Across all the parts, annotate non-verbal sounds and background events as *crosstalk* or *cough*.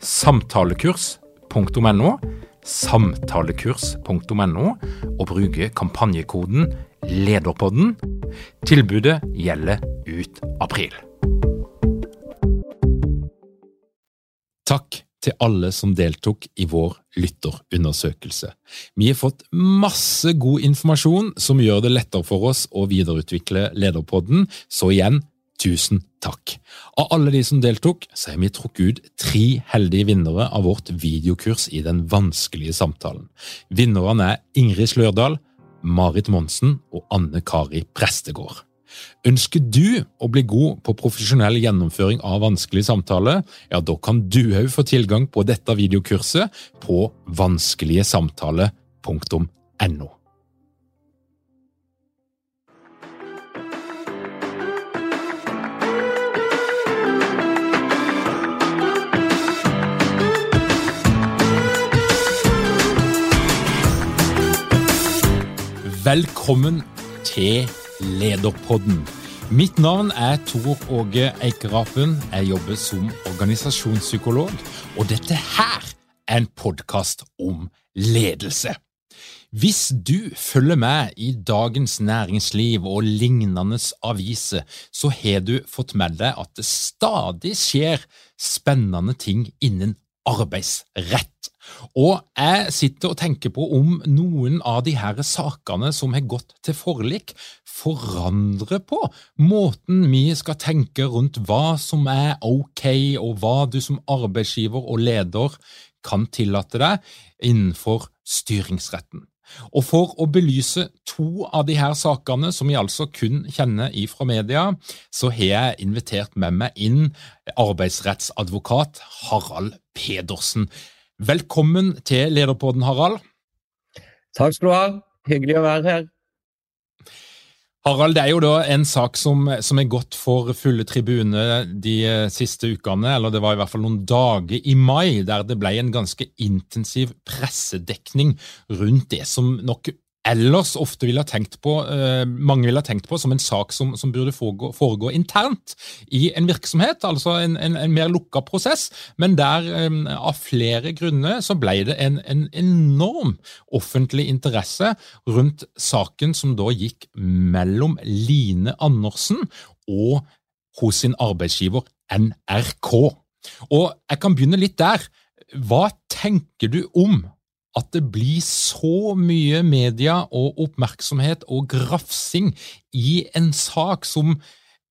samtalekurs.no, samtalekurs.no, og bruke kampanjekoden LEDERPODDEN. Tilbudet gjelder ut april. Takk til alle som deltok i vår lytterundersøkelse. Vi har fått masse god informasjon som gjør det lettere for oss å videreutvikle Lederpodden, så igjen, tusen takk. Av alle de som deltok, så har vi trukket ut tre heldige vinnere av vårt videokurs i den vanskelige samtalen. Vinnerne er Ingrid Slørdal, Marit Monsen og Anne Kari Prestegård. Ønsker du å bli god på profesjonell gjennomføring av vanskelig samtale, ja, da kan du òg få tilgang på dette videokurset på vanskeligesamtale.no. Velkommen til Lederpodden. Mitt navn er Tor Åge Eikerapen. Jeg jobber som organisasjonspsykolog, og dette her er en podkast om ledelse. Hvis du følger med i Dagens Næringsliv og lignende aviser, så har du fått med deg at det stadig skjer spennende ting innen arbeidsrett. Og jeg sitter og tenker på om noen av de her sakene som har gått til forlik, forandrer på måten vi skal tenke rundt hva som er ok, og hva du som arbeidsgiver og leder kan tillate deg innenfor styringsretten. Og For å belyse to av de her sakene, som vi altså kun kjenner fra media, så har jeg invitert med meg inn arbeidsrettsadvokat Harald Pedersen. Velkommen til Lederpodden, Harald. Takk skal du ha. Hyggelig å være her. Harald, det er jo da en sak som, som er gått for fulle tribuner de siste ukene, eller det var i hvert fall noen dager i mai, der det ble en ganske intensiv pressedekning rundt det som nok ellers ofte ville ha tenkt på, eh, mange ville ha tenkt på som en sak som, som burde foregå, foregå, internt i en virksomhet, altså en, en, en mer lukka prosess, men der eh, av flere grunner så ble det en, en, enorm offentlig interesse rundt saken som da gikk mellom Line Andersen og hos sin arbeidsgiver NRK. Og jeg kan begynne litt der. Hva tenker du om at det blir så mye media og oppmerksomhet og grafsing i en sak som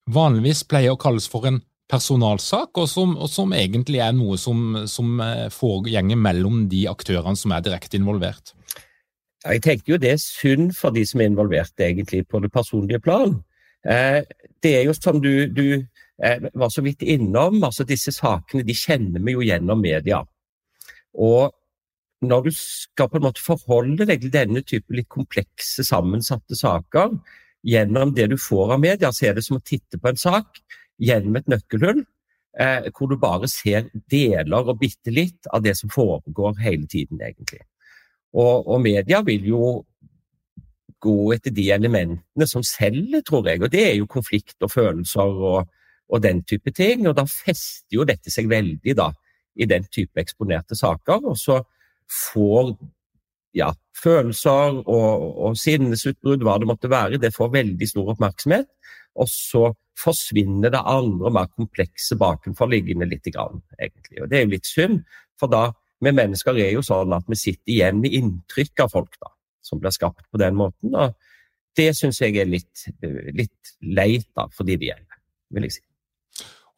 vanligvis pleier å kalles for en personalsak, og som, og som egentlig er noe som, som eh, foregår mellom de aktørene som er direkte involvert. Jeg tenker jo det er synd for de som er involvert egentlig på det personlige plan. Eh, det er jo som du, du eh, var så vidt innom, altså disse sakene de kjenner vi jo gjennom media. Og når du skal på en måte forholde deg til denne type litt komplekse, sammensatte saker gjennom det du får av media, så er det som å titte på en sak gjennom et nøkkelhull, eh, hvor du bare ser deler og bitte litt av det som foregår hele tiden, egentlig. Og, og media vil jo gå etter de elementene som selger, tror jeg, og det er jo konflikt og følelser og, og den type ting. Og da fester jo dette seg veldig da, i den type eksponerte saker. og så får ja, følelser og, og sinnesutbrudd, hva det måtte være, det får veldig stor oppmerksomhet. Og så forsvinner det andre, mer komplekse bakenforliggende litt, egentlig. Og det er jo litt synd, for da vi mennesker er jo sånn at vi sitter igjen med inntrykk av folk da, som blir skapt på den måten. og det syns jeg er litt, litt leit da, for de det gjelder, vil jeg si.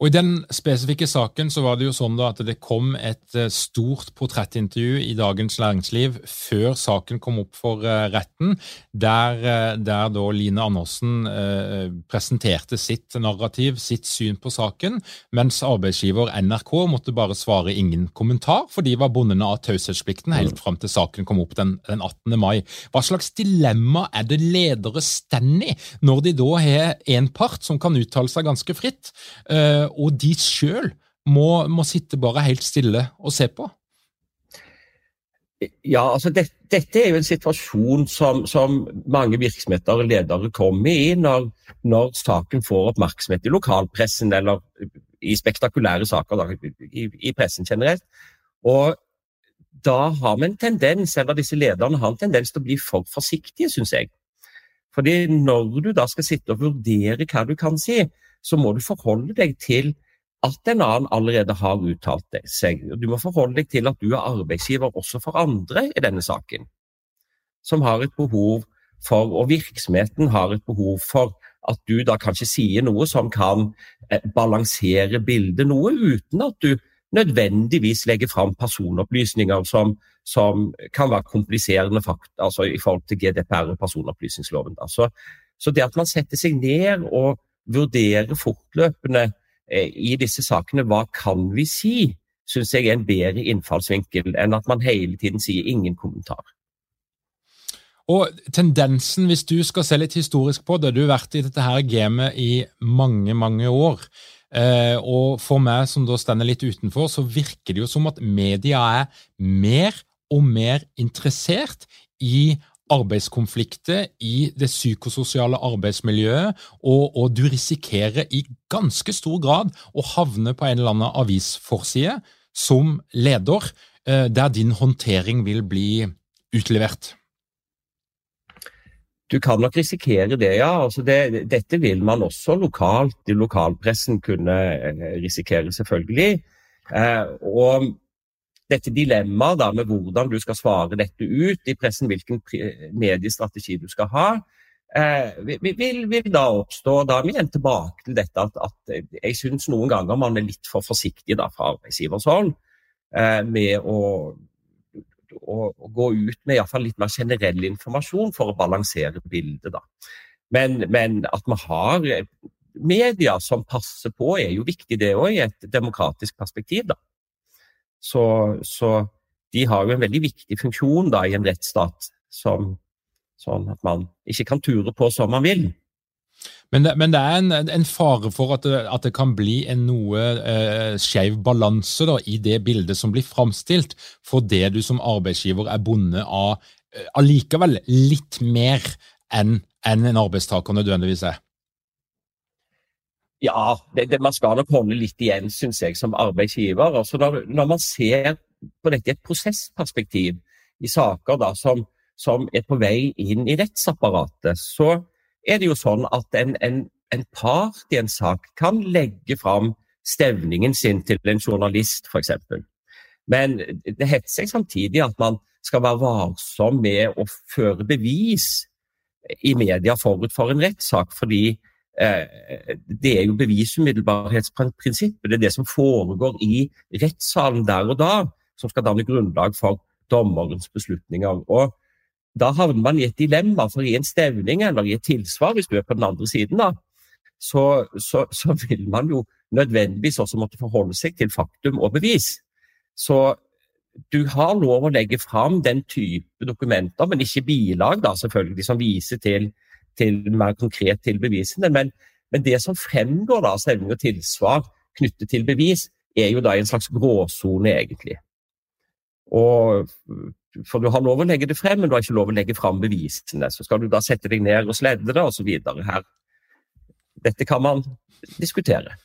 Og I den spesifikke saken så var det jo sånn da at det kom et eh, stort portrettintervju i Dagens Læringsliv før saken kom opp for eh, retten, der, eh, der da Line Andersen eh, presenterte sitt narrativ, sitt syn på saken, mens arbeidsgiver NRK måtte bare svare ingen kommentar, for de var bondene av taushetsplikten helt fram til saken kom opp den, den 18. mai. Hva slags dilemma er det ledere står i når de da har en part som kan uttale seg ganske fritt? Eh, og de sjøl må, må, sitte bare helt stille og se på? Ja, altså det, Dette er jo en situasjon som, som mange virksomheter og ledere kommer i når, når, saken får oppmerksomhet i lokalpressen eller i spektakulære saker i, i, pressen generelt. Og da har vi en tendens, eller disse lederne har en tendens til å bli for forsiktige, syns jeg. Fordi når du da skal sitte og vurdere hva du kan si, så må du forholde deg til at en annen allerede har uttalt seg. Du må forholde deg til at du er arbeidsgiver også for andre i denne saken, som har et behov for, og virksomheten har et behov for, at du da kanskje sier noe som kan eh, balansere bildet noe, uten at du nødvendigvis legger fram personopplysninger som, som kan være kompliserende fakta, altså i forhold til GDPR og personopplysningsloven. Så, så det at man setter seg ned og vurderer fortløpende eh, i disse sakene hva kan vi si, syns jeg er en bedre innfallsvinkel enn at man hele tiden sier ingen kommentar. Og tendensen, hvis du skal se litt historisk på det, du har vært i dette her gamet i mange, mange år. Eh, og for meg som da stender litt utenfor, så virker det jo som at media er mer og mer interessert i arbeidskonflikter i det psykososiale arbeidsmiljøet, og, og, du risikerer i ganske stor grad å havne på en eller annen avisforside som leder, eh, der din håndtering vil bli utlevert. Du kan nok risikere det, ja. Altså det, dette vil man også lokalt i lokalpressen kunne eh, risikere, selvfølgelig. Eh, og dette dilemmaet med hvordan du skal svare dette ut i pressen, hvilken mediestrategi du skal ha, eh, vil, vil, da oppstå. Da er vi igjen tilbake til dette at, at jeg syns noen ganger man er litt for forsiktig da, fra arbeidsgivers hold eh, med å, å, å, gå ut med iallfall litt mer generell informasjon for å balansere bildet. da. Men, men at vi har media som passer på, er jo viktig det òg, i et demokratisk perspektiv. da. Så, så, de har jo en veldig viktig funksjon da, i en rettsstat, som, sånn at man ikke kan ture på som man vil. Men det, men det er en, en, fare for at det, at det, kan bli en noe eh, skeiv balanse da, i det bildet som blir framstilt, fordi du som arbeidsgiver er bonde av eh, allikevel litt mer enn en, en arbeidstaker nødvendigvis er. Ja, det, man skal nok holde litt igjen, syns jeg, som arbeidsgiver. Altså når, når, man ser på dette i et prosessperspektiv, i saker da, som, som, er på vei inn i rettsapparatet, så er det jo sånn at en, en, en part i en sak kan legge fram stevningen sin til en journalist, f.eks. Men det heter seg samtidig at man skal være varsom med å føre bevis i media forut for en rettssak, fordi Eh, det er jo bevisumiddelbarhetsprinsippet. Det er det som foregår i rettssalen der og da, som skal danne grunnlag for dommerens beslutninger. Og Da havner man i et dilemma, for i en stevning eller i et tilsvar, hvis du er på den andre siden, da, så, så, så vil man jo nødvendigvis også måtte forholde seg til faktum og bevis. Så du har lov å legge fram den type dokumenter, men ikke bilag, da, selvfølgelig, som viser til til mer konkret til bevisene. Men, men det som fremgår av stevning og tilsvar knyttet til bevis, er jo da en slags gråsone, egentlig. Og, for du har lov å legge det frem, men du har ikke lov å legge frem bevisene. Så skal du da sette deg ned og sledde det, osv. her. Dette kan man diskutere.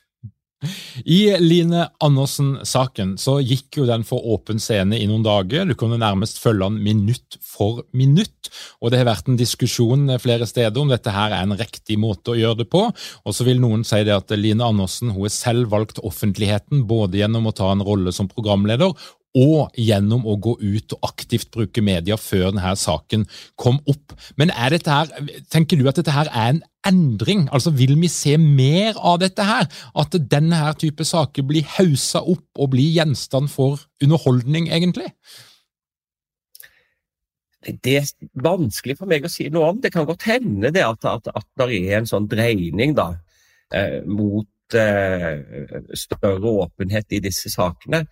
I Line Andersen-saken så gikk jo den for åpen scene i noen dager. Du kunne nærmest følge den minutt for minutt. Og det har vært en diskusjon flere steder om dette her er en riktig måte å gjøre det på. Og så vil noen si det at Line Andersen hun har selv valgt offentligheten både gjennom å ta en rolle som programleder og gjennom å gå ut og aktivt bruke media før denne saken kom opp. Men er dette her, tenker du at dette her er en endring? Altså Vil vi se mer av dette her? At denne her type saker blir haussa opp og blir gjenstand for underholdning, egentlig? Det er vanskelig for meg å si noe om. Det kan godt hende det at, at, at det er en sånn dreining da, eh, mot eh, større åpenhet i disse sakene.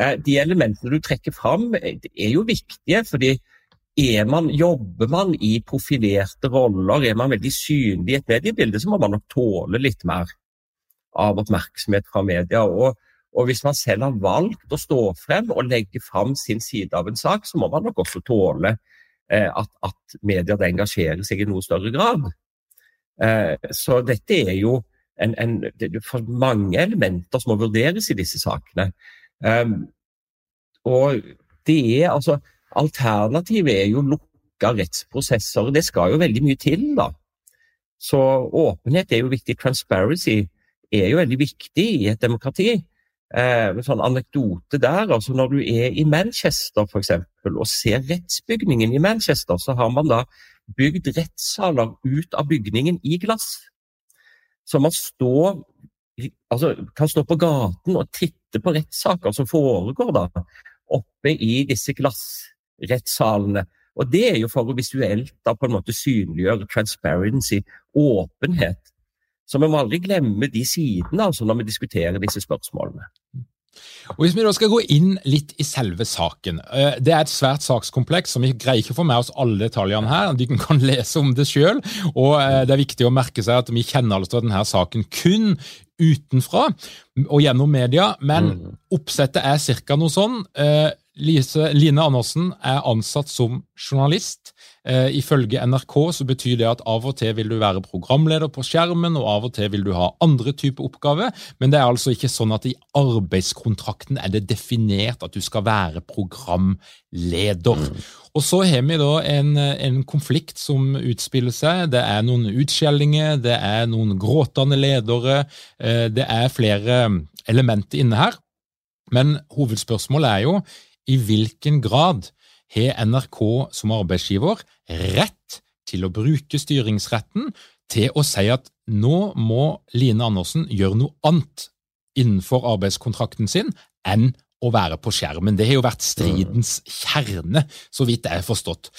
Eh, de elementene du trekker fram, eh, er jo viktige. fordi man, Jobber man i profilerte roller, er man veldig synlig i et mediebilde, så må man nok tåle litt mer av oppmerksomhet fra media. Og, og hvis man selv har valgt å stå frem og legge fram sin side av en sak, så må man nok også tåle eh, at, at media engasjerer seg i noe større grad. Eh, så dette er jo en, en, det er for mange elementer som må vurderes i disse sakene. Um, og det er altså Alternativet er jo lukka rettsprosesser. Det skal jo veldig mye til, da. Så åpenhet er jo viktig. Transparency er jo veldig viktig i et demokrati. Eh, en sånn anekdote der, altså Når du er i Manchester for eksempel, og ser rettsbygningen i Manchester, så har man da bygd rettssaler ut av bygningen i glass. Så man står altså, kan stå på gaten og titte på rettssaker som foregår da, oppe i disse glassrettssalene. Og det er jo for å visuelt da på en måte synliggjøre transparency, åpenhet. Så vi må aldri glemme de sidene altså, når vi diskuterer disse spørsmålene. Og Hvis vi da skal gå inn litt i selve saken. Eh, det er et svært sakskompleks som vi greier ikke å få med oss alle detaljene her. De kan *laughs* lese om det sjøl. Eh, det er viktig å merke seg at vi kjenner altså denne saken kun utenfra og gjennom media, men mm. oppsettet er ca. noe sånn. Eh, Lise, Line Andersen er ansatt som journalist. Eh, ifølge NRK så betyr det at av og til vil du være programleder på skjermen, og av og til vil du ha andre typer oppgaver, men det er altså ikke sånn at i arbeidskontrakten er det definert at du skal være programleder. Mm. Og så har vi da en, en, konflikt som utspiller seg. Det er noen utskjellinger, det er noen gråtende ledere, eh, det er flere elementer inne her. Men hovedspørsmålet er jo i hvilken grad har NRK som arbeidsgiver rett til å bruke styringsretten til å si at nå må Line Andersen gjøre noe annet innenfor arbeidskontrakten sin enn å være på skjermen. Det har jo vært stridens kjerne, så vidt jeg har forstått.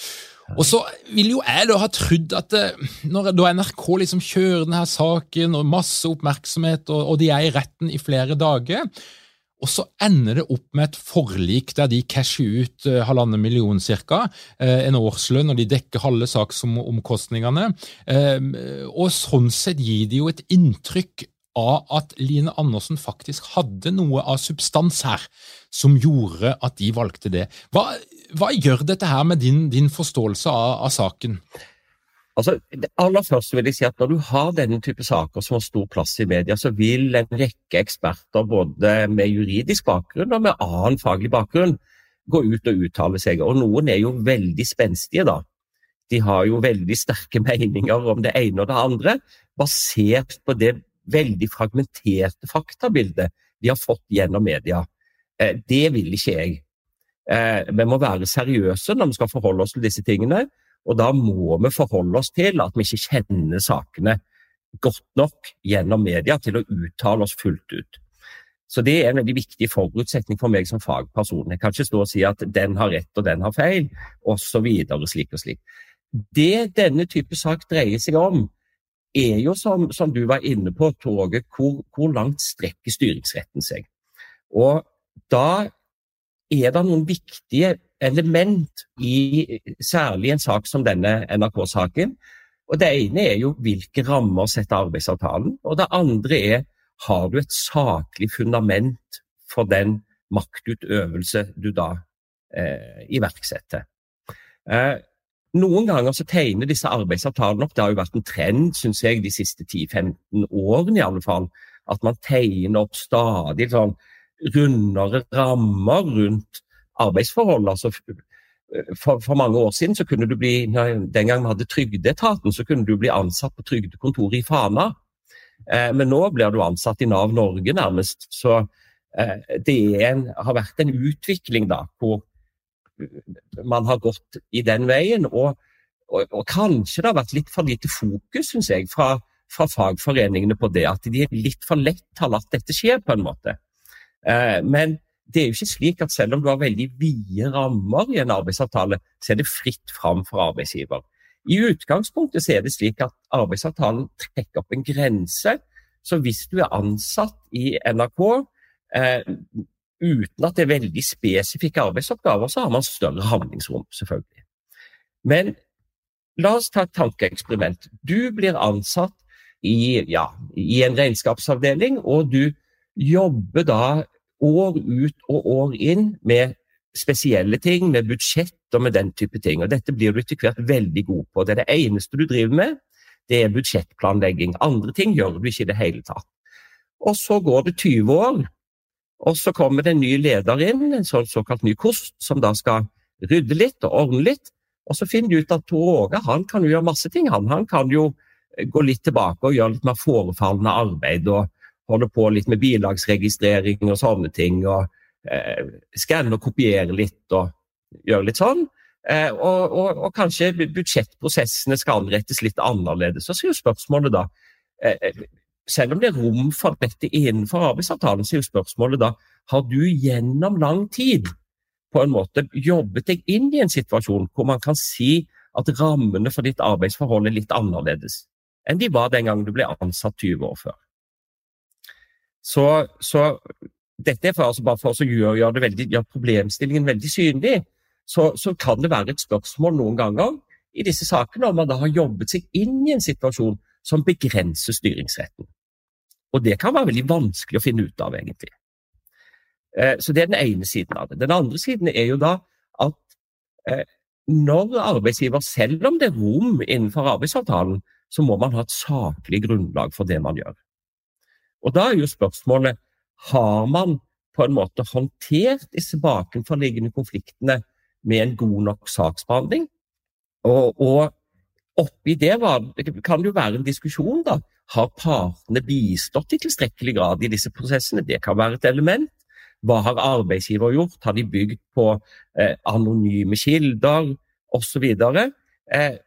Og så vil jo jeg da ha trodd at eh, når NRK liksom kjører denne saken og masse oppmerksomhet, og, og de er i retten i flere dager, og så ender det opp med et forlik der de casher ut uh, halvannen million cirka, uh, en årslønn, og de dekker halve saksomkostningene. Uh, og sånn sett gir de jo et inntrykk av at Line Andersen faktisk hadde noe av substans her, som gjorde at de valgte det. Hva, hva gjør dette her med din, din forståelse av, av saken? Altså, aller først vil jeg si at Når du har denne type saker som har stor plass i media, så vil en rekke eksperter både med juridisk bakgrunn og med annen faglig bakgrunn gå ut og uttale seg. Og Noen er jo veldig spenstige, da. De har jo veldig sterke *laughs* meninger om det ene og det andre, basert på det veldig fragmenterte faktabildet de har fått gjennom media. Eh, det vil ikke jeg. Eh, vi må være seriøse når vi skal forholde oss til disse tingene. Og da må vi forholde oss til at vi ikke kjenner sakene godt nok gjennom media til å uttale oss fullt ut. Så det er en veldig viktig forutsetning for meg som fagperson. Jeg kan ikke stå og si at den har rett og den har feil, osv. slik og slik. Det denne type sak dreier seg om, er jo, som, som du var inne på, toget, hvor, hvor langt strekker styringsretten seg. Og da er det noen viktige element i særlig en sak som denne NRK-saken. Og Det ene er jo hvilke rammer setter arbeidsavtalen, og det andre er har du et saklig fundament for den maktutøvelse du da eh, iverksetter. Eh, noen ganger så tegner disse arbeidsavtalene opp, det har jo vært en trend synes jeg, de siste 10-15 årene i alle fall, at man tegner opp stadig sånn rundere rammer rundt arbeidsforhold. altså for, for, mange år siden så kunne du bli, den gang vi hadde Trygdeetaten, så kunne du bli ansatt på trygdekontoret i Fana. Eh, men nå blir du ansatt i Nav Norge nærmest. Så det en, har vært en utvikling da, hvor man har gått i den veien. Og, og, og kanskje det har vært litt for lite fokus, syns jeg, fra, fra, fagforeningene på det. At de litt for lett har latt dette skje, på en måte. men det er jo ikke slik at selv om du har veldig vide rammer i en arbeidsavtale, så er det fritt fram for arbeidsgiver. I utgangspunktet så er det slik at arbeidsavtalen trekker opp en grense. Så hvis du er ansatt i NRK eh, uten at det er veldig spesifikke arbeidsoppgaver, så har man større handlingsrom, selvfølgelig. Men la oss ta et tankeeksperiment. Du blir ansatt i, ja, i en regnskapsavdeling, og du jobber da år ut og år inn med spesielle ting, med budsjett og med den type ting. Og Dette blir du etter hvert veldig god på. Det er det eneste du driver med, det er budsjettplanlegging. Andre ting gjør du ikke i det hele tatt. Og så går det 20 år, og så kommer det en ny leder inn, en sånn såkalt ny kost, som da skal rydde litt og ordne litt. Og så finner du ut at Tor Åge han kan jo gjøre masse ting. Han, han kan jo gå litt tilbake og gjøre litt mer forefallende arbeid. og holder på litt med bilagsregistrering og sånne ting. og eh, Skanne og kopiere litt og gjøre litt sånn. Eh, og, og, og, kanskje budsjettprosessene skal anrettes litt annerledes. Så er jo spørsmålet da eh, eh, Selv om det er rom for dette innenfor arbeidsavtalen, så er jo spørsmålet da har du gjennom lang tid på en måte jobbet deg inn i en situasjon hvor man kan si at rammene for ditt arbeidsforhold er litt annerledes enn de var den gangen du ble ansatt 20 år før. Så, så dette er for, altså bare for å gjøre, gjøre, veldig, gjøre, problemstillingen veldig synlig. Så, så, kan det være et spørsmål noen ganger i disse sakene om man da har jobbet seg inn i en situasjon som begrenser styringsretten. Og det kan være veldig vanskelig å finne ut av, egentlig. Eh, så det er den ene siden av det. Den andre siden er jo da at eh, når arbeidsgiver, selv om det er rom innenfor arbeidsavtalen, så må man ha et saklig grunnlag for det man gjør. Og da er jo spørsmålet har man på en måte håndtert disse bakenforliggende konfliktene med en god nok saksbehandling? Og, og oppi det, var, det kan jo være en diskusjon, da. Har partene bistått i tilstrekkelig grad i disse prosessene? Det kan være et element. Hva har arbeidsgiver gjort? Har de bygd på eh, anonyme kilder osv.? Eh,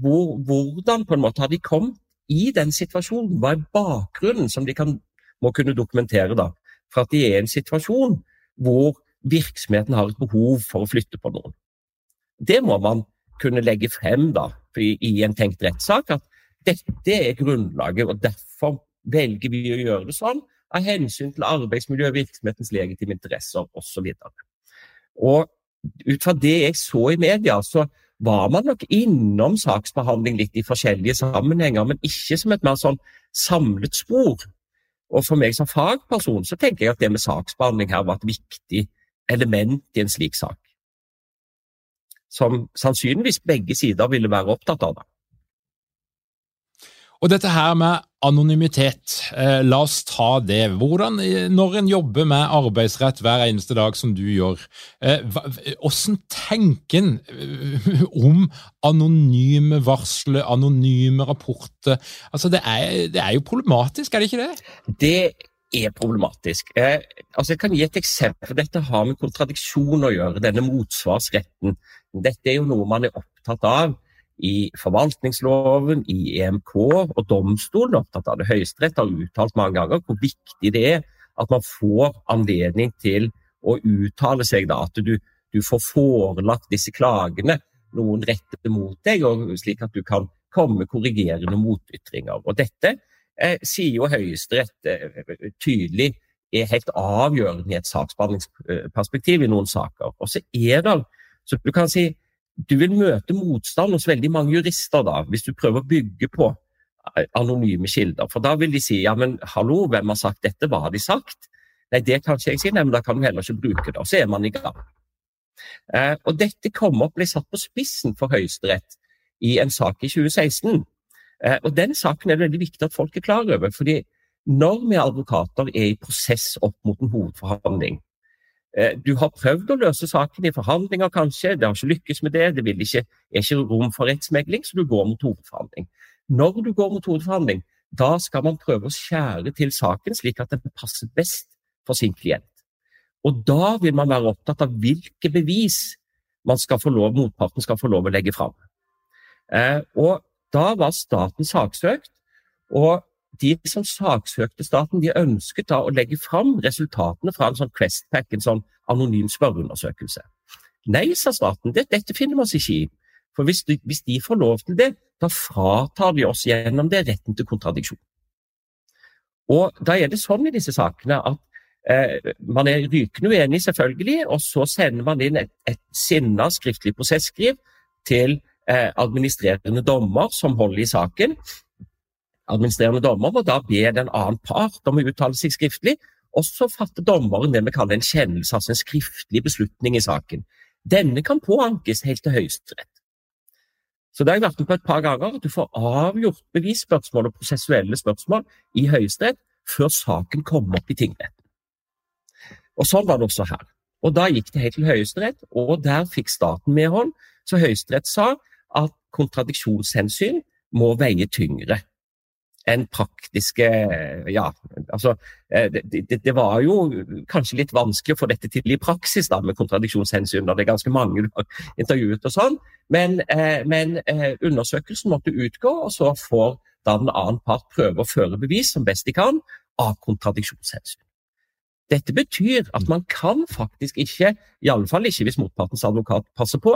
hvor, hvordan på en måte har de kommet i den situasjonen, hva er bakgrunnen som de kan, må kunne dokumentere da, for at de er i en situasjon hvor virksomheten har et behov for å flytte på noen. Det må man kunne legge frem da, i, en tenkt rettssak, at dette er grunnlaget, og derfor velger vi å gjøre det sånn av hensyn til arbeidsmiljø, virksomhetens legitime interesser osv. Ut fra det jeg så i media, så var man nok innom saksbehandling litt i forskjellige sammenhenger, men ikke som et mer sånn samlet spor. Og for meg som fagperson så tenker jeg at det med saksbehandling her var et viktig element i en slik sak. Som sannsynligvis begge sider ville være opptatt av. det. Og dette her med anonymitet, eh, la oss ta det. Hvordan, eh, Når en jobber med arbeidsrett hver eneste dag, som du gjør, eh, hvordan tenker en om anonyme varsler, anonyme rapporter? Altså, det er, det er, jo problematisk, er det ikke det? Det er problematisk. Eh, altså, jeg kan gi et eksempel. Dette har med kontradiksjon å gjøre, denne motsvarsretten. Dette er jo noe man er opptatt av i forvaltningsloven, i EMK og domstolen opptatt av det. Høyesterett har uttalt mange ganger hvor viktig det er at man får anledning til å uttale seg, da, at du, du får forelagt disse klagene, noen retter mot deg, slik at du kan komme korrigerende motytringer. Og Dette eh, sier jo Høyesterett eh, tydelig er helt avgjørende i et saksbehandlingsperspektiv i noen saker. Og så er det, så du kan si, du vil møte motstand hos veldig mange jurister da, hvis du prøver å bygge på eh, anonyme kilder. For da vil de si ja, men hallo, hvem har sagt dette, hva har de sagt? Nei, det kan ikke jeg si, nei, men da kan du heller ikke bruke det. Og så er man i gang. Eh, og dette kommer opp, ble satt på spissen for Høyesterett i en sak i 2016. Eh, og den saken er det veldig viktig at folk er klar over. fordi når vi advokater er i prosess opp mot en hovedforhandling, du har prøvd å løse saken i forhandlinger, kanskje, det har ikke lykkes med det, det ikke, er ikke rom for rettsmegling, så du går mot hovedforhandling. Når du går mot hovedforhandling, da skal man prøve å skjære til saken slik at den passer best for sin klient. Og da vil man være opptatt av hvilke bevis man skal få lov, motparten skal få lov å legge fram. Eh, og da var staten saksøkt, og de som saksøkte staten, de ønsket da å legge fram resultatene fra en sånn Questpack, en sånn anonym spørreundersøkelse. Nei, sa staten, det, dette finner vi oss ikke i. For hvis de, hvis de, får lov til det, da fratar de oss gjennom det retten til kontradiksjon. Og da er det sånn i disse sakene at eh, man er rykende uenig, selvfølgelig, og så sender man inn et, et sinna skriftlig prosesskriv til eh, administrerende dommer som holder i saken. Administrerende dommer må da be den annen part om å uttale seg skriftlig, og så fatter dommeren det vi kaller en kjennelse, altså en skriftlig beslutning i saken. Denne kan påankes helt til Høyesterett. Så det har jeg vært med på et par ganger, du får avgjort bevisspørsmål og prosessuelle spørsmål i Høyesterett før saken kommer opp i tingretten. Og Sånn var det også her. Og Da gikk det helt til Høyesterett, og der fikk staten medhold. Så Høyesterett sa at kontradiksjonshensyn må veie tyngre enn praktiske Ja, altså det, det, det, var jo kanskje litt vanskelig å få dette til i praksis da, med kontradiksjonshensyn, det er ganske mange du har intervjuet og sånn, men, eh, men eh, undersøkelsen måtte utgå, og så får da den annen part prøve å føre bevis som best de kan av kontradiksjonshensyn. Dette betyr at man kan faktisk ikke, i alle fall ikke hvis motpartens advokat passer på,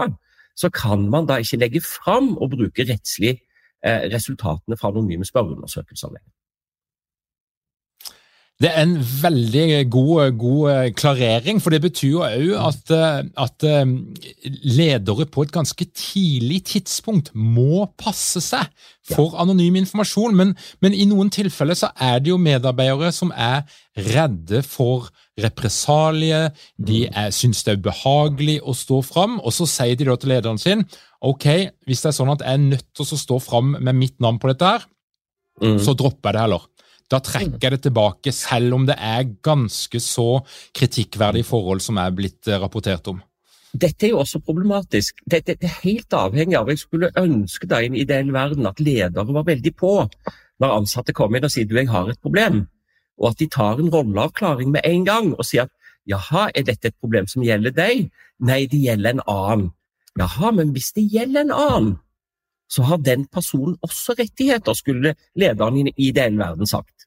så kan man da ikke legge fram og bruke rettslig Eh, resultatene fra anonyme spørreundersøkelser lenger. Det er en veldig god, god, eh, klarering, for det betyr jo òg at, eh, at, ledere på et ganske tidlig tidspunkt må passe seg for anonym informasjon. Men, men, i noen tilfeller så er det jo medarbeidere som er redde for represalier, de mm. er, syns det er ubehagelig å stå fram, og så sier de da til lederen sin ok, hvis det er sånn at jeg er nødt til å stå fram med mitt navn på dette, her, mm. så dropper jeg det heller. Da trekker jeg det tilbake, selv om det er ganske så kritikkverdige forhold som er blitt eh, rapportert om. Dette er jo også problematisk. Dette, det er helt avhengig av Jeg skulle ønske da i en ideell verden at ledere var veldig på når ansatte kommer inn og sier du, jeg har et problem, og at de tar en rolleavklaring med en gang og sier at jaha, er dette et problem som gjelder deg? Nei, det gjelder en annen. Jaha, men hvis det gjelder en annen, så har den personen også rettigheter, skulle lederen i den verden sagt.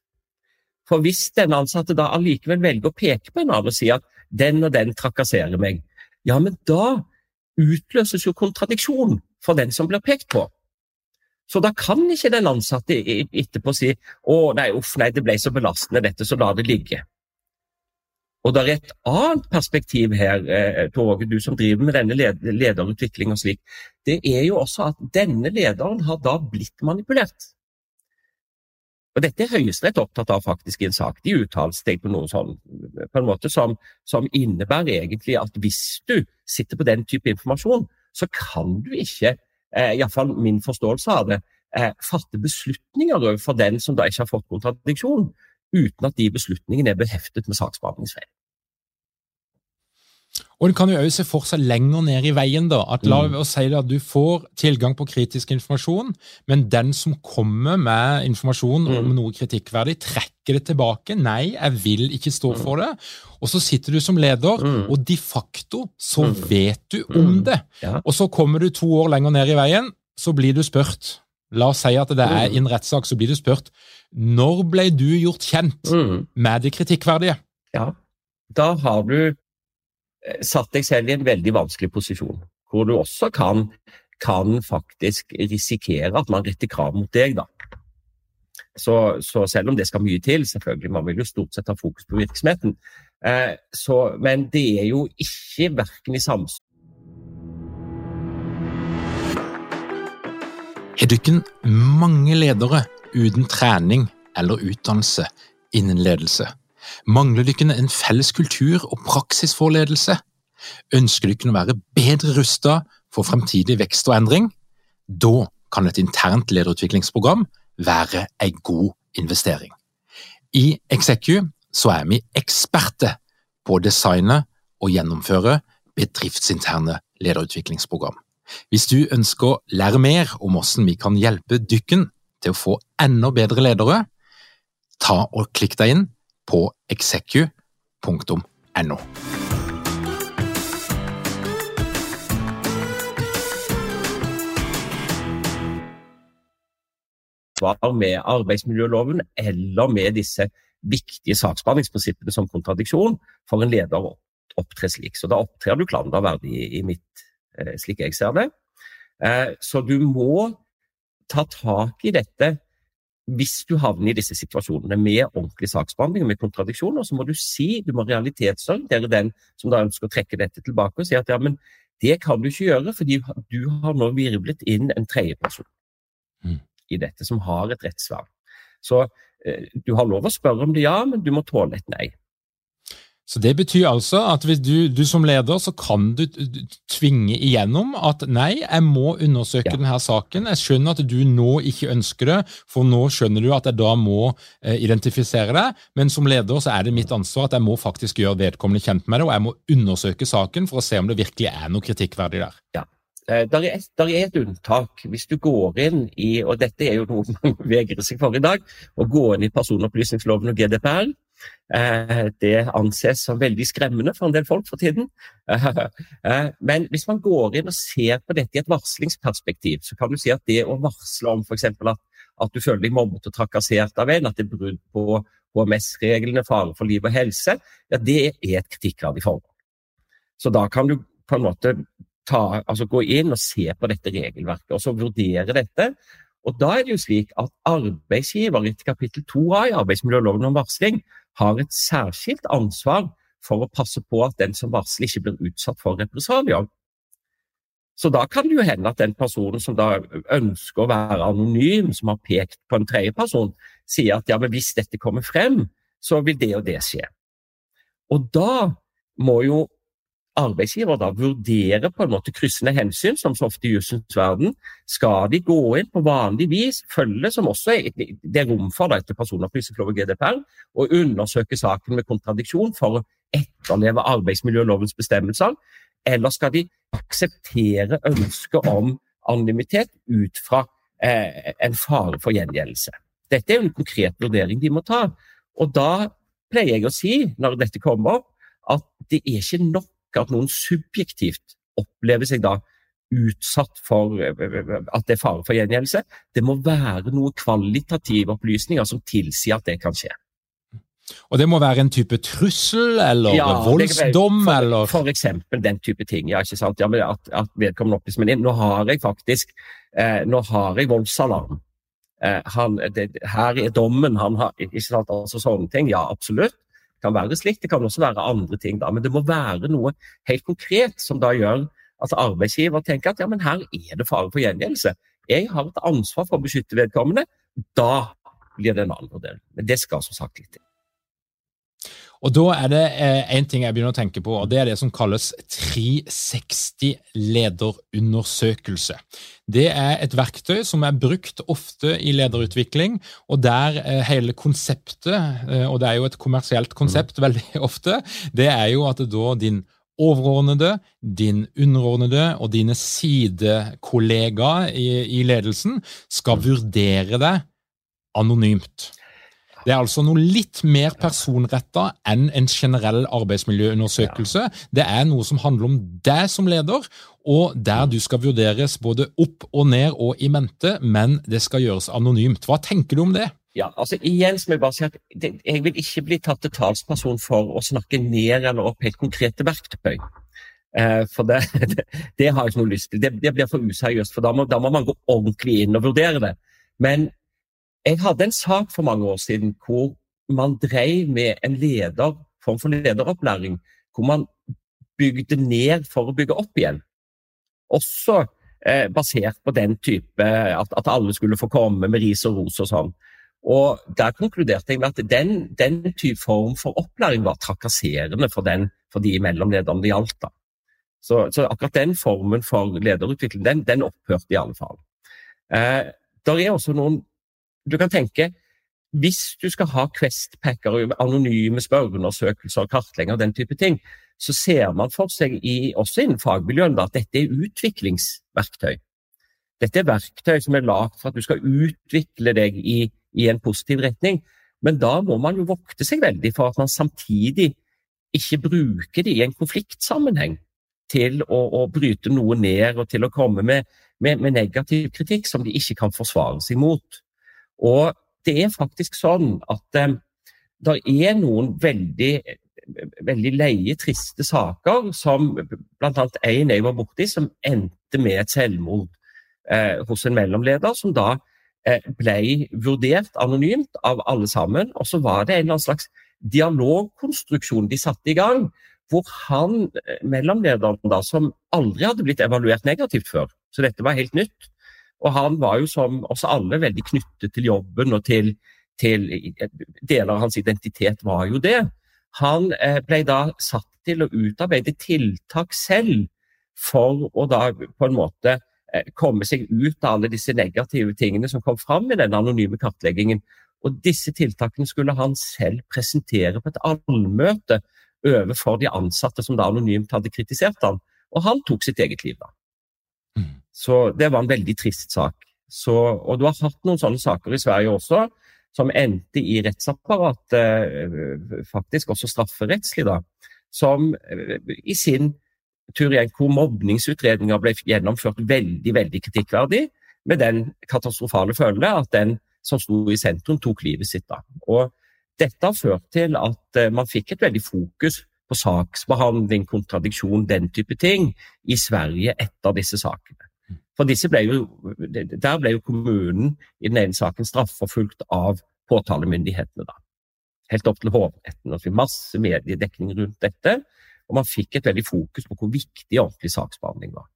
For hvis den ansatte da allikevel velger å peke på en annen og si at den og den trakasserer meg, ja, men da utløses jo kontradiksjon for den som blir pekt på. Så da kan ikke den ansatte etterpå si å nei, uff, nei, det ble så belastende dette, så la det ligge. Og det er et annet perspektiv her, eh, Tor du som driver med denne lederutvikling og slik. Det er jo også at denne lederen har da blitt manipulert. Og Dette er Høyesterett opptatt av faktisk i en sak. De uttaler seg på noe sånn, på en måte som, som innebærer egentlig at hvis du sitter på den type informasjon, så kan du ikke, eh, iallfall min forståelse av det, eh, fatte beslutninger overfor den som da ikke har fått kontradiksjon, uten at de beslutningene er beheftet med saksbehandlingsfeil. Og En kan jo også se for seg lenger ned i veien. da, at La mm. oss si at du får tilgang på kritisk informasjon, men den som kommer med informasjon mm. om noe kritikkverdig, trekker det tilbake. 'Nei, jeg vil ikke stå mm. for det.' Og så sitter du som leder, mm. og de facto så mm. vet du om mm. det. Og så kommer du to år lenger ned i veien, så blir du spurt. La oss si at det er i en rettssak, så blir du spurt når ble du gjort kjent med det kritikkverdige? Ja, da har du Eh, satt deg selv i en veldig vanskelig posisjon, hvor du også kan, kan faktisk risikere at man retter krav mot deg. da. Så, så, selv om det skal mye til, selvfølgelig, man vil jo stort sett ha fokus på virksomheten, eh, så, men det er jo ikke verken i samsvar du ikke mange ledere uten trening eller utdannelse innen ledelse? Mangler dere en felles kultur og praksis for ledelse? Ønsker dere å være bedre rustet for fremtidig vekst og endring? Da kan et internt lederutviklingsprogram være en god investering. I Execu er vi eksperter på å designe og gjennomføre bedriftsinterne lederutviklingsprogram. Hvis du ønsker å lære mer om hvordan vi kan hjelpe dykken til å få enda bedre ledere, ta og klikk deg inn på execu.no. med arbeidsmiljøloven eller med disse viktige saksbehandlingsprinsippene som kontradiksjon for en leder å opptre slik. Så da opptrer du klanderverdig i mitt, eh, slik jeg ser det. Eh, så du må ta tak i dette hvis du havner i disse situasjonene med ordentlig saksbehandling med kontradiksjoner, så må du si, du må realitetsorientere den som da ønsker å trekke dette tilbake, og si at ja, men det kan du ikke gjøre, fordi du har nå virvlet inn en tredjeperson mm. i dette, som har et rettssvar. Så eh, du har lov å spørre om det, ja, men du må tåle et nei. Så Det betyr altså at hvis du, du, som leder så kan du tvinge igjennom at nei, jeg må undersøke ja. denne saken. Jeg skjønner at du nå ikke ønsker det, for nå skjønner du at jeg da må eh, identifisere deg. Men som leder så er det mitt ansvar at jeg må faktisk gjøre vedkommende kjent med det, og jeg må undersøke saken for å se om det virkelig er noe kritikkverdig der. Ja. Eh, der er, der er, et, unntak. Hvis du går inn i, og dette er jo noe *laughs* man vegrer seg for i dag, å gå inn i personopplysningsloven og GDPR, det anses som veldig skremmende for en del folk for tiden. *laughs* Eh, men hvis man går inn og ser på dette i et varslingsperspektiv, så kan du si at det å varsle om f.eks. At, at du føler deg mobbet og trakassert av en, at det er brudd på HMS-reglene, fare for liv og helse, ja, det er et kritikkverdig forhold. Så da kan du på en måte ta, altså gå inn og se på dette regelverket, og så vurdere dette. Og da er det jo slik at arbeidsgiver etter kapittel 2a i arbeidsmiljøloven om varsling har et særskilt ansvar for å passe på at den som varsler, ikke blir utsatt for represalier. Så da kan det jo hende at den personen som da ønsker å være anonym, som har pekt på en tredjeperson, sier at ja, men hvis dette kommer frem, så vil det og det skje. Og da må jo arbeidsgiver da vurderer på en måte kryssende hensyn, som så ofte i jussens verden. Skal de gå inn på vanlig vis, følge, som også er det er rom for da, etter personopplysningslov og GDPR, og undersøke saken med kontradiksjon for å etterleve arbeidsmiljølovens bestemmelser, eller skal de akseptere ønsket om anonymitet ut fra eh, en fare for gjengjeldelse? Dette er jo en konkret vurdering de må ta. Og da pleier jeg å si, når dette kommer at det er ikke nok at noen subjektivt opplever seg da utsatt for at det er fare for gjengjeldelse. Det må være noen kvalitative opplysninger som tilsier at det kan skje. Og det må være en type trussel eller ja, voldsdom? For, eller? for eksempel den type ting. ja, ikke sant? Ja, at, at vedkommende opplyser Men nå har jeg faktisk eh, nå har jeg voldsalarm. Eh, han, det, her er dommen. han har, ikke sant, altså Sånne ting. Ja, absolutt kan være slikt. Det kan også være andre ting, da. Men det må være noe helt konkret som da gjør at arbeidsgiver tenker at ja, men her er det fare for gjengjeldelse. Jeg har et ansvar for å beskytte vedkommende. Da blir det en annen vurdering. Men det skal som sagt litt til. Og Da er det én eh, ting jeg begynner å tenke på, og det er det som kalles 360 lederundersøkelse. Det er et verktøy som er brukt ofte i lederutvikling, og der eh, hele konseptet, eh, og det er jo et kommersielt konsept mm. veldig *laughs* ofte, det er jo at da din overordnede, din underordnede og dine sidekollegaer i, i ledelsen skal vurdere deg anonymt. Det er altså noe litt mer personretta enn en generell arbeidsmiljøundersøkelse. Det er noe som handler om deg som leder, og der du skal vurderes både opp og ned og i mente, men det skal gjøres anonymt. Hva tenker du om det? Ja, altså igjen som Jeg bare si at jeg vil ikke bli tatt til talsperson for å snakke ned eller opp helt konkrete verktøy. Eh, for det, *laughs* det, det, har jeg ikke noe lyst til. Det, det blir for useriøst. for da må, da må man gå ordentlig inn og vurdere det. Men jeg hadde en sak for mange år siden hvor man drev med en leder, form for lederopplæring, hvor man bygde ned for å bygge opp igjen. Også eh, basert på den type at, at, alle skulle få komme med ris og ros og sånn. Og Der konkluderte jeg med at den, den type form for opplæring var trakasserende for, den, for de mellomlederne det gjaldt. Så, så, akkurat den formen for lederutvikling, den, den opphørte i alle fall. Eh, der er også noen du kan tenke hvis du skal ha Quest-packer, anonyme spørreundersøkelser, og kartlegginger og den type ting, så ser man for seg, i, også innen fagmiljøene, at dette er utviklingsverktøy. Dette er verktøy som er lagd for at du skal utvikle deg i, i, en positiv retning. Men da må man jo vokte seg veldig for at man samtidig ikke bruker det i en konfliktsammenheng til å, å, bryte noe ned og til å komme med, med, med, negativ kritikk som de ikke kan forsvare seg mot. Og det er faktisk sånn at eh, det er noen veldig, veldig leie, triste saker, som bl.a. en jeg var borti, som endte med et selvmord eh, hos en mellomleder, som da eh, ble vurdert anonymt av alle sammen. Og så var det en eller annen slags dialogkonstruksjon de satte i gang, hvor han, eh, mellomlederen, da, som aldri hadde blitt evaluert negativt før, så dette var helt nytt, og han var jo som oss alle veldig knyttet til jobben og til, til Deler av hans identitet var jo det. Han eh, ble da satt til å utarbeide tiltak selv for å da på en måte eh, komme seg ut av alle disse negative tingene som kom fram i den anonyme kartleggingen. Og disse tiltakene skulle han selv presentere på et allmøte overfor de ansatte som da anonymt hadde kritisert ham. Og han tok sitt eget liv, da. Mm. Så det var en veldig trist sak. Så, og du har hatt noen sånne saker i Sverige også, som endte i rettsapparatet, eh, faktisk også strafferettslig, da, som eh, i sin tur igjen hvor mobningsutredninger ble gjennomført veldig, veldig kritikkverdig, med den katastrofale følge at den som sto i sentrum, tok livet sitt. da. Og dette har ført til at eh, man fikk et veldig fokus på saksbehandling, kontradiksjon, den type ting i Sverige etter disse sakene. For disse ble jo, Der ble jo kommunen i den ene saken straffeforfulgt av påtalemyndighetene. da. Helt opp til hårdheten. Det var masse mediedekning rundt dette. Og man fikk et veldig fokus på hvor viktig ordentlig saksbehandling var.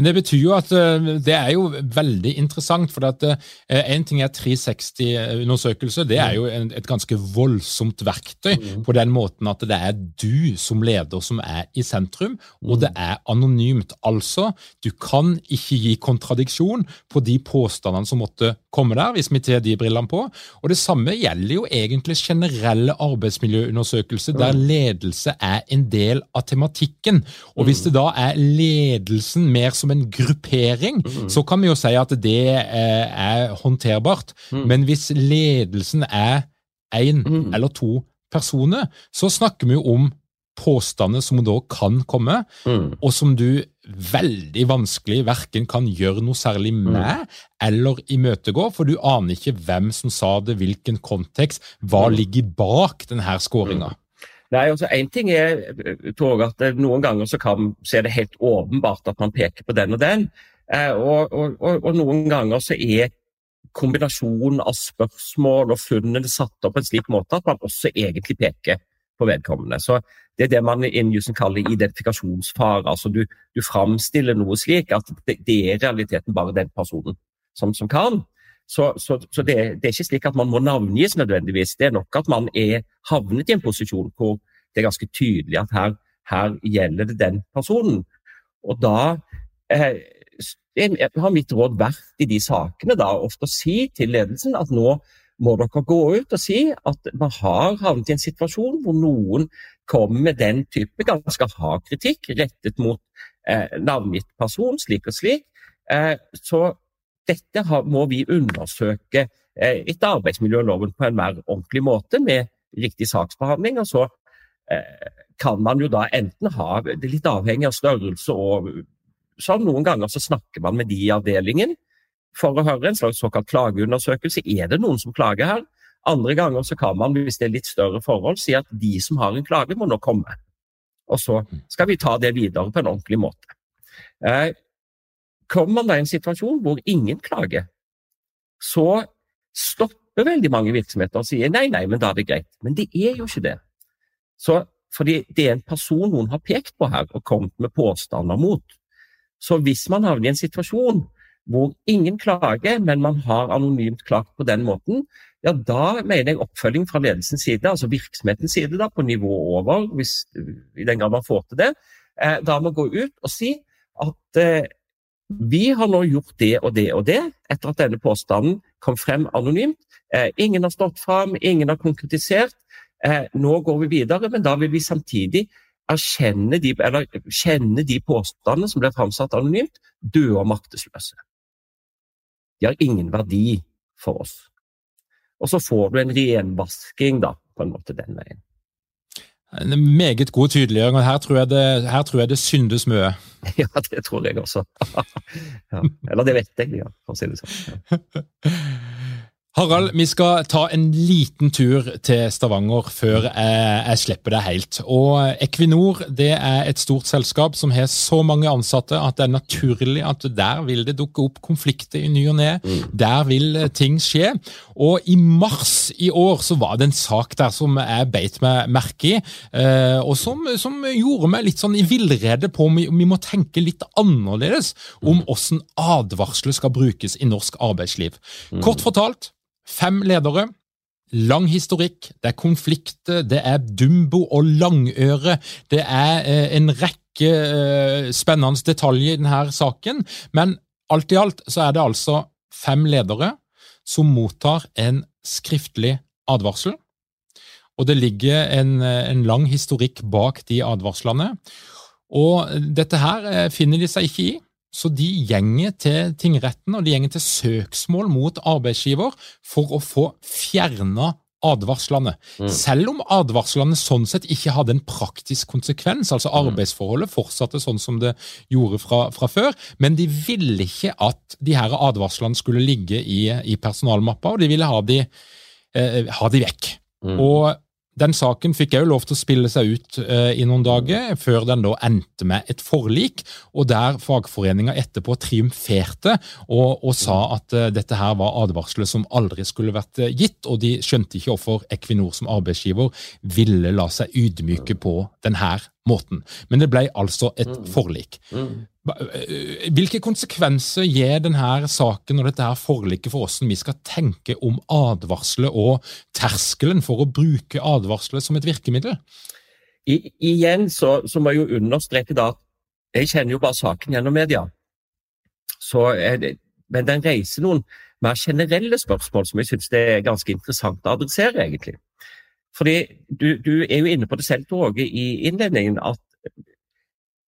Men det betyr jo at eh, det er jo veldig interessant. For at én eh, ting er 360-undersøkelse, det er jo et ganske voldsomt verktøy mm. på den måten at det er du som leder som er i sentrum, og det er anonymt. Altså, du kan ikke gi kontradiksjon på de påstandene som måtte komme der, hvis vi tar de brillene på. Og det samme gjelder jo egentlig generelle arbeidsmiljøundersøkelser, der mm. ledelse er en del av tematikken. Og hvis mm. det da er ledelsen mer som en gruppering, mm. så kan vi jo si at det eh, er håndterbart. Mm. Men hvis ledelsen er én mm. eller to personer, så snakker vi jo om påstander som da kan komme, mm. og som du veldig vanskelig verken kan gjøre noe særlig mm. med mm. eller imøtegå, for du aner ikke hvem som sa det, hvilken kontekst, hva ligger bak denne skåringa. Nei, altså Én ting er tror at noen ganger så, kan, så er det helt åpenbart at man peker på den og den. Eh, og, og, og, og, noen ganger så er kombinasjonen av spørsmål og funnene satt opp på en slik måte at man også egentlig peker på vedkommende. Så Det er det man innen jussen kaller identifikasjonsfare. altså Du, du framstiller noe slik at det, det er i realiteten bare den personen som, som kan. Så, så, så det, det, er ikke slik at man må navngis nødvendigvis. Det er nok at man er havnet i en posisjon hvor det er ganske tydelig at her, her gjelder det den personen. Og da eh, har mitt råd vært i de sakene da ofte å si til ledelsen at nå må dere gå ut og si at man har havnet i en situasjon hvor noen kommer med den type ganske hard kritikk rettet mot eh, navngitt person, slik og slik. Eh, så dette må vi undersøke eh, etter arbeidsmiljøloven på en mer ordentlig måte, med riktig saksbehandling. og så eh, kan man jo da enten ha Det er litt avhengig av størrelse og sånn. Noen ganger så snakker man med de i avdelingen for å høre en slags såkalt klageundersøkelse. Er det noen som klager her? Andre ganger så kan man, hvis det er litt større forhold, si at de som har en klage, må nå komme. Og så skal vi ta det videre på en ordentlig måte. Kommer man da i en situasjon hvor ingen klager, så stopper veldig mange virksomheter og sier nei, nei, men da er det greit. Men det er jo ikke det. Så, fordi det er en person noen har pekt på her og kommet med påstander mot. Så hvis man havner i en situasjon hvor ingen klager, men man har anonymt klagt på den måten, ja, da mener jeg oppfølging fra ledelsens side, altså virksomhetens side, da, på nivå over, hvis, i den grad man får til det, eh, da må gå ut og si at eh, vi har nå gjort det og det og det etter at denne påstanden kom frem anonymt. Eh, ingen har stått fram, ingen har konkretisert. Eh, nå går vi videre, men da vil vi samtidig erkjenne de, eller kjenne de påstandene som ble framsatt anonymt, døde og maktesløse. De har ingen verdi for oss. Og så får du en renvasking da, på en måte den veien. En meget god tydeliggjøring, og her tror, jeg det, her tror jeg det syndes mye. *laughs* Ja, det tror jeg også. *laughs* ja. Eller det vet jeg, ja, for å si det sånn. Ja. *laughs* Harald, vi skal ta en liten tur til Stavanger før jeg, jeg slipper deg helt. Og Equinor det er et stort selskap som har så mange ansatte at det er naturlig at der vil det dukke opp konflikter i ny og ne. Mm. Der vil ting skje. Og i mars i år så var det en sak der som jeg beit meg merke i, eh, og som, som, gjorde meg litt sånn i villrede på om vi, vi må tenke litt annerledes om hvordan advarsler skal brukes i norsk arbeidsliv. Mm. Kort fortalt, Fem ledere. Lang historikk, det er konflikter, det er Dumbo og Langøre. Det er eh, en rekke eh, spennende detaljer i denne saken, men alt i alt så er det altså fem ledere som mottar en skriftlig advarsel. Og det ligger en, en lang historikk bak de advarslene. Og dette her eh, finner de seg ikke i. Så de gjenger til tingretten og de gjenger til søksmål mot arbeidsgiver for å få fjerna advarslene. Mm. Selv om advarslene sånn sett ikke hadde en praktisk konsekvens, altså mm. arbeidsforholdet fortsatte sånn som det gjorde fra, fra før, men de ville ikke at de her advarslene skulle ligge i, i personalmappa, og de ville ha de, eh, ha de vekk. Mm. Og den saken fikk jeg jo lov til å spille seg ut eh, i noen dager, før den da endte med et forlik, og der fagforeninga etterpå triumferte og, og sa at eh, dette her var advarsler som aldri skulle vært eh, gitt, og de skjønte ikke hvorfor Equinor som arbeidsgiver ville la seg ydmyke på denne måten. Men det ble altså et mm. forlik. Mm. Hvilke konsekvenser gir denne saken og dette her forliket for hvordan vi skal tenke om advarsler og terskelen for å bruke advarsler som et virkemiddel? I, igjen så, så, må jeg jo understreke da jeg kjenner jo bare saken gjennom media. Det, men den reiser noen mer generelle spørsmål som jeg syns er ganske interessant å adressere, egentlig. Fordi du, du, er jo inne på det selv, Åge, i innledningen, at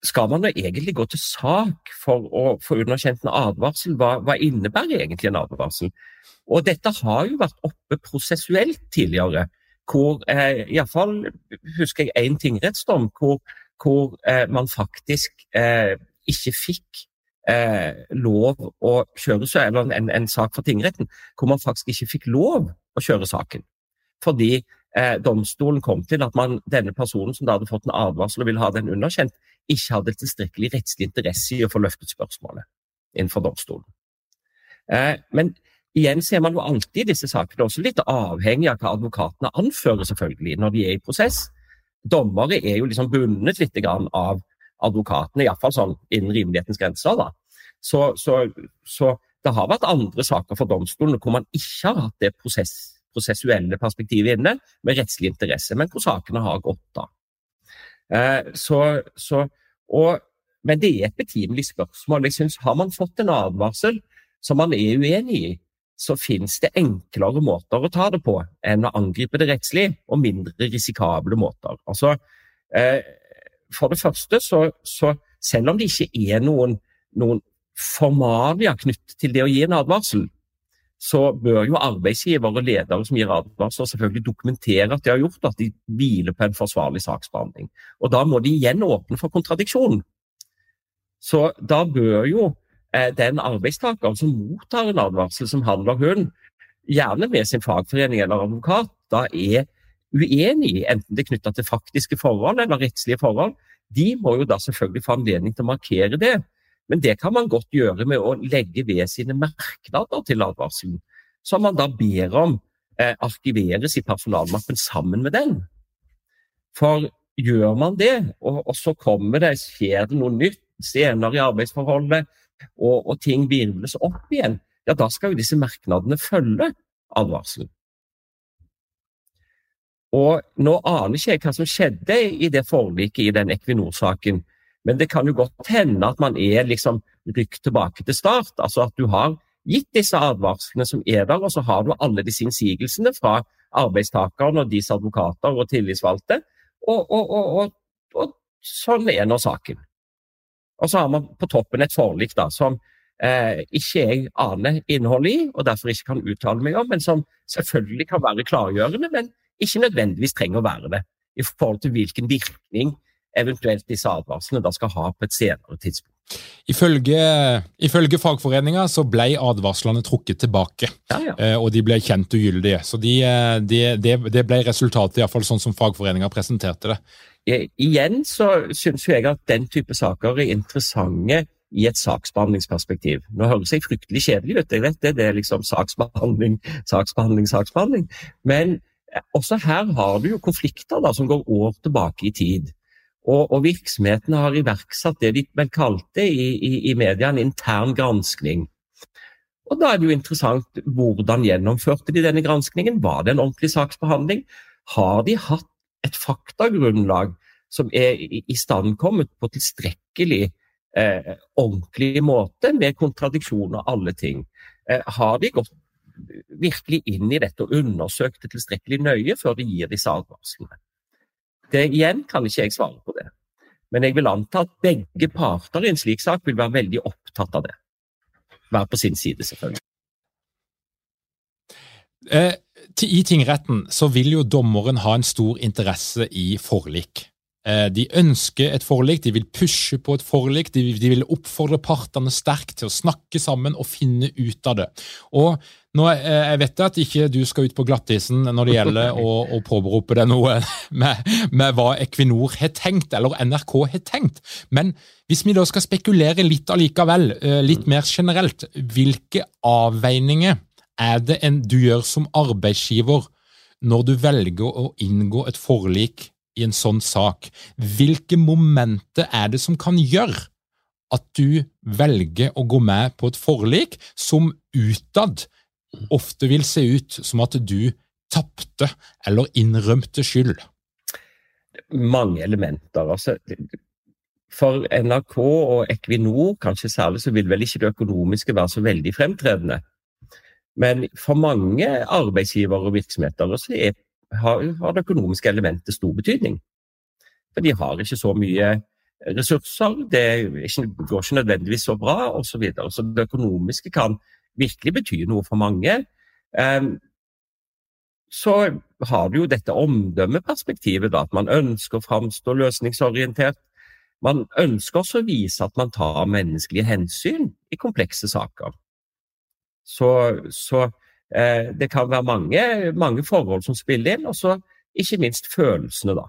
skal man jo egentlig gå til sak for å få underkjent en advarsel? Hva, hva, innebærer egentlig en advarsel? Og dette har jo vært oppe prosessuelt tidligere, hvor eh, iallfall husker jeg én tingrettsdom hvor, hvor eh, man faktisk eh, ikke fikk eh, lov å kjøre seg, eller en, en, sak for tingretten, hvor man faktisk ikke fikk lov å kjøre saken. Fordi eh, domstolen kom til at man, denne personen som da hadde fått en advarsel og ville ha den underkjent, ikke hadde tilstrekkelig rettslig interesse i å få løftet spørsmålet innenfor domstolen. Eh, men igjen ser man jo alltid i disse sakene også litt avhengig av hva advokatene anfører, selvfølgelig, når de er i prosess. Dommere er jo liksom bundet litt av advokatene, iallfall sånn innen rimelighetens grenser. da. Så, så, så, det har vært andre saker for domstolen hvor man ikke har hatt det prosess, prosessuelle perspektivet inne, med rettslig interesse, men hvor sakene har gått da. Eh, så, så, og, men det er et betimelig spørsmål. Jeg synes, Har man fått en advarsel som man er uenig i, så finnes det enklere måter å ta det på enn å angripe det rettslig, og mindre risikable måter. Altså, eh, for det første, så, så, selv om det ikke er noen, noen formalia knyttet til det å gi en advarsel, så bør jo arbeidsgiver og ledere som gir advarsler, selvfølgelig dokumentere at de har gjort at de hviler på en forsvarlig saksbehandling. Og da må de igjen åpne for kontradiksjon. Så da bør jo eh, den arbeidstakeren som mottar en advarsel som han eller hun, gjerne med sin fagforening eller advokat, da er uenig, enten det er knytta til faktiske forhold eller rettslige forhold, de må jo da selvfølgelig få anledning til å markere det men det kan man godt gjøre med å legge ved sine merknader til advarselen, som man da ber om eh, arkiveres i personalmappen sammen med den. For gjør man det, og, og så kommer det, skjer det noe nytt senere i arbeidsforholdet, og, og ting virvles opp igjen, ja, da skal jo disse merknadene følge advarselen. Og Nå aner ikke jeg hva som skjedde i det forliket i den Equinor-saken, men det kan jo godt hende at man er liksom rykt tilbake til start. Altså at du har gitt disse advarslene som er der, og så har du alle disse innsigelsene fra arbeidstakerne og deres advokater og tillitsvalgte. Og, og, og, og, sånn er nå saken. Og så har man på toppen et forlik da, som eh, ikke jeg aner innholdet i, og derfor ikke kan uttale meg om, men som selvfølgelig kan være klargjørende, men ikke nødvendigvis trenger å være det. i forhold til hvilken virkning eventuelt disse advarslene da skal ha på et senere tidspunkt. Ifølge, ifølge fagforeninga så ble advarslene trukket tilbake, Ja, ja. eh, og de ble kjent ugyldige. Så de, de, de, det, det ble resultatet, iallfall sånn som fagforeninga presenterte det. Igjen så syns jeg at den type saker er interessante i et saksbehandlingsperspektiv. Nå høres jeg fryktelig kjedelig ut, jeg vet det, det er liksom saksbehandling, saksbehandling, saksbehandling. Men eh, også her har du jo konflikter da, som går år tilbake i tid. Og, og virksomhetene har iverksatt det de vel kalte i, i, i media en intern granskning. Og da er det jo interessant hvordan gjennomførte de denne granskningen? Var det en ordentlig saksbehandling? Har de hatt et faktagrunnlag som er istandkommet på tilstrekkelig eh, ordentlig måte, med kontradiksjon og alle ting? Eh, har de gått virkelig inn i dette og undersøkt det tilstrekkelig nøye før de gir disse advarslene? Det igjen kan ikke jeg svare på det. Men jeg vil anta at begge parter i en slik sak vil være veldig opptatt av det. Være på sin side, selvfølgelig. Eh, I tingretten så vil jo dommeren ha en stor interesse i forlik. Eh, De ønsker et forlik, de vil pushe på et forlik, de vil oppfordre partene sterkt til å snakke sammen og finne ut av det. Og nå, eh, Jeg vet at ikke du skal ut på glattisen når det gjelder *laughs* å, å påberope deg noe *laughs* med, med hva Equinor har tenkt, eller NRK har tenkt, men hvis vi da skal spekulere litt allikevel, eh, litt mer generelt, hvilke avveininger er det en du gjør som arbeidsgiver når du velger å inngå et forlik i en sånn sak? Hvilke momenter er det som kan gjøre at du velger å gå med på et forlik som utad ofte vil se ut som at du tapte eller innrømte skyld? mange elementer. Altså, for NRK og Equinor kanskje særlig, så vil vel ikke det økonomiske være så veldig fremtredende. Men for mange arbeidsgivere og virksomheter så er, har, har det økonomiske elementet stor betydning. For de har ikke så mye ressurser, det går ikke nødvendigvis så bra osv. Så, videre. så det økonomiske kan virkelig betyr noe for mange. Så har du jo dette omdømmeperspektivet, da, at man ønsker å framstå løsningsorientert. Man ønsker også å vise at man tar menneskelige hensyn i komplekse saker. Så, så eh, det kan være mange, mange forhold som spiller inn, og ikke minst følelsene, da.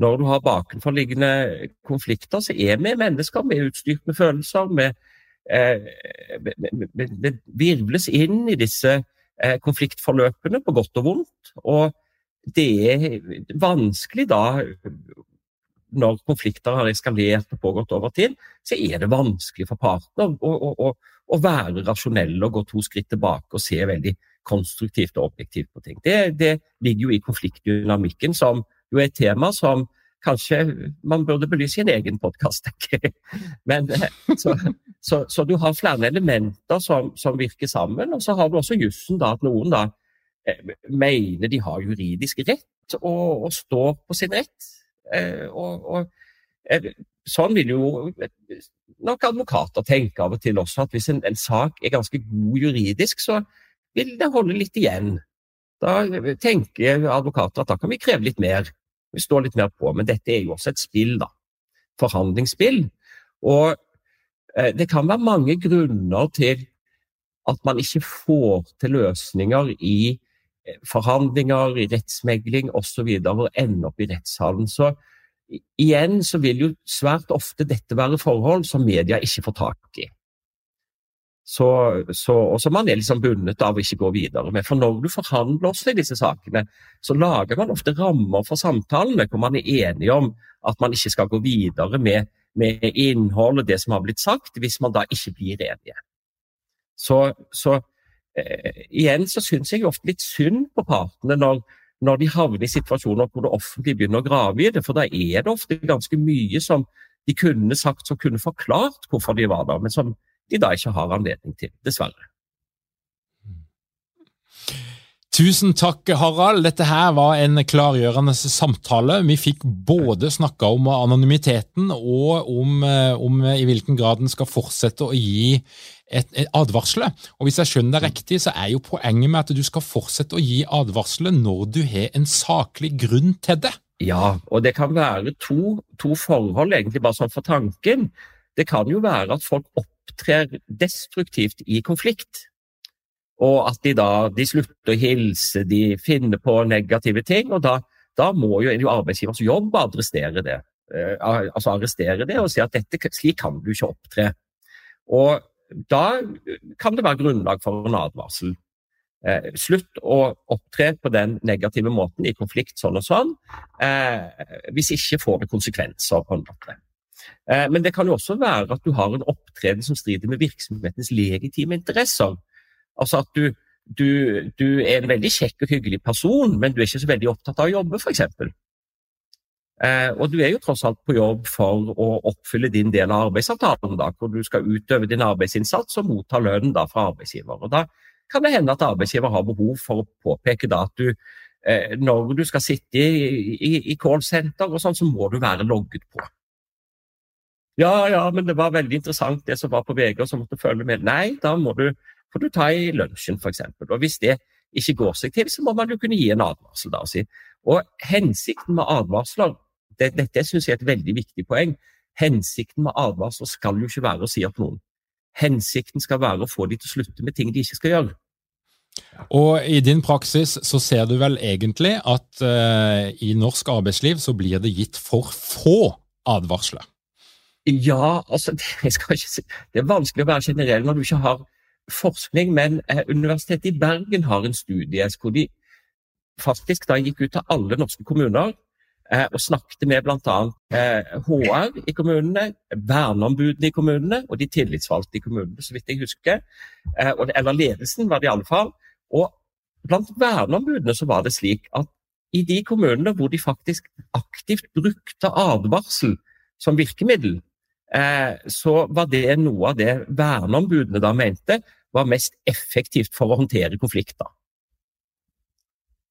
Når du har bakenforliggende konflikter, så er vi mennesker vi er utstyrt med følelser. Vi virvles inn i disse eh, konfliktforløpene på godt og vondt. Og det er vanskelig da, når konflikter har eskalert og pågått over tid, så er det vanskelig for partene å, å, å være rasjonelle og gå to skritt tilbake og se veldig konstruktivt og objektivt på ting. Det, det ligger jo i konfliktdynamikken, som jo er et tema som kanskje man burde belyse i en egen podkast. så, så, så, du har flere elementer som, som, virker sammen, og så har du også jussen, da, at noen da eh, mener de har juridisk rett og, og står på sin rett. Eh, og, og eh, sånn vil jo nok advokater tenke av og til også, at hvis en, en sak er ganske god juridisk, så vil det holde litt igjen. Da tenker advokater at da kan vi kreve litt mer. Vi står litt mer på, men dette er jo også et spill, da. Forhandlingsspill. Og eh, det kan være mange grunner til at man ikke får til løsninger i eh, forhandlinger, i rettsmegling osv. og ender opp i rettssalen. Så igjen så vil jo svært ofte dette være forhold som media ikke får tak i. Så, så, og som man er liksom bundet av å ikke gå videre med. For når du forhandler også i disse sakene, så lager man ofte rammer for samtalene hvor man er enige om at man ikke skal gå videre med, med innholdet, det som har blitt sagt, hvis man da ikke blir enige. Så, så eh, igjen så syns jeg ofte litt synd på partene når, når de havner i situasjoner hvor det offentlige begynner å grave i det, for da er det ofte ganske mye som de kunne sagt, som kunne forklart hvorfor de var der, men som de da ikke har anledning til, dessverre. Tusen takk, Harald. Dette her var en klargjørende samtale. Vi fikk både snakka om anonymiteten og om, om, i hvilken grad en skal fortsette å gi et, et advarsler. Og Hvis jeg skjønner det riktig, så er jo poenget med at du skal fortsette å gi advarsler når du har en saklig grunn til det. Ja, og det kan være to, to forhold, egentlig bare sånn for tanken. Det kan jo være at folk opptrer destruktivt i konflikt. Og at de da de slutter å hilse, de finner på negative ting. Og da, da må jo, jo arbeidsgivers jobb adressere det. Eh, altså arrestere det og si at dette, slik kan du ikke opptre. Og da kan det være grunnlag for en advarsel. Eh, slutt å opptre på den negative måten i konflikt sånn og sånn, eh, hvis ikke får det konsekvenser. på en måte. Eh, men det kan jo også være at du har en opptreden som strider med virksomhetens legitime interesser. Altså at du, du, du er en veldig kjekk og hyggelig person, men du er ikke så veldig opptatt av å jobbe, f.eks. Eh, og du er jo tross alt på jobb for å oppfylle din del av arbeidsavtalen, da, hvor du skal utøve din arbeidsinnsats og motta lønn da, fra arbeidsgiver. Og da kan det hende at arbeidsgiver har behov for å påpeke da at du, eh, når du skal sitte i, i, i callsenter sånn, så må du være logget på. Ja, ja, men det var veldig interessant det som var på VG, og så måtte følge med. Nei, da må du, får du ta i lunsjen, f.eks. Og hvis det ikke går seg til, så må man jo kunne gi en advarsel. da. Og hensikten med advarsler, det, dette syns jeg er et veldig viktig poeng, hensikten med advarsler skal jo ikke være å si at noen Hensikten skal være å få de til å slutte med ting de ikke skal gjøre. Og I din praksis så ser du vel egentlig at uh, i norsk arbeidsliv så blir det gitt for få advarsler? Ja, altså *laughs* det, si, det er vanskelig å være generell når du ikke har forskning, men uh, Universitetet i Bergen har en studie hvor de faktisk da gikk ut til alle norske kommuner Eh, og snakket med bl.a. HR eh, i kommunene, verneombudene i kommunene og de tillitsvalgte i kommunene, så vidt jeg husker. Eh, eller ledelsen, var det i alle fall. Og blant verneombudene så var det slik at i de kommunene hvor de faktisk aktivt brukte advarsel som virkemiddel, så var det noe av det verneombudene da mente var mest effektivt for å håndtere konflikter.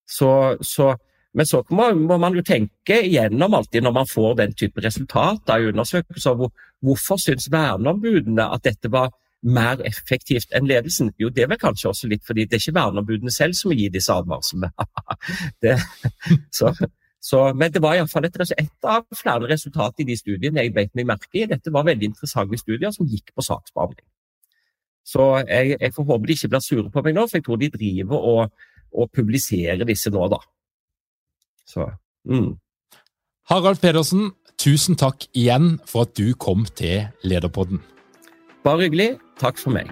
Så, så men så må, må, man jo tenke igjennom alltid når man får den type resultater i undersøkelser. Hvor, hvorfor syns verneombudene at dette var mer effektivt enn ledelsen? Jo, det er vel kanskje også litt fordi det er ikke verneombudene selv som gir disse advarslene. *laughs* så, så, men det var iallfall et, et av flere resultater i de studiene jeg beit meg merke i. Dette var veldig interessante studier som gikk på saksbehandling. Så jeg, jeg får håpe de ikke blir sure på meg nå, for jeg tror de driver og, og publiserer disse nå, da. Så, mm. Harald Pedersen, tusen takk igjen for at du kom til Lederpodden. Bare hyggelig. Takk for meg.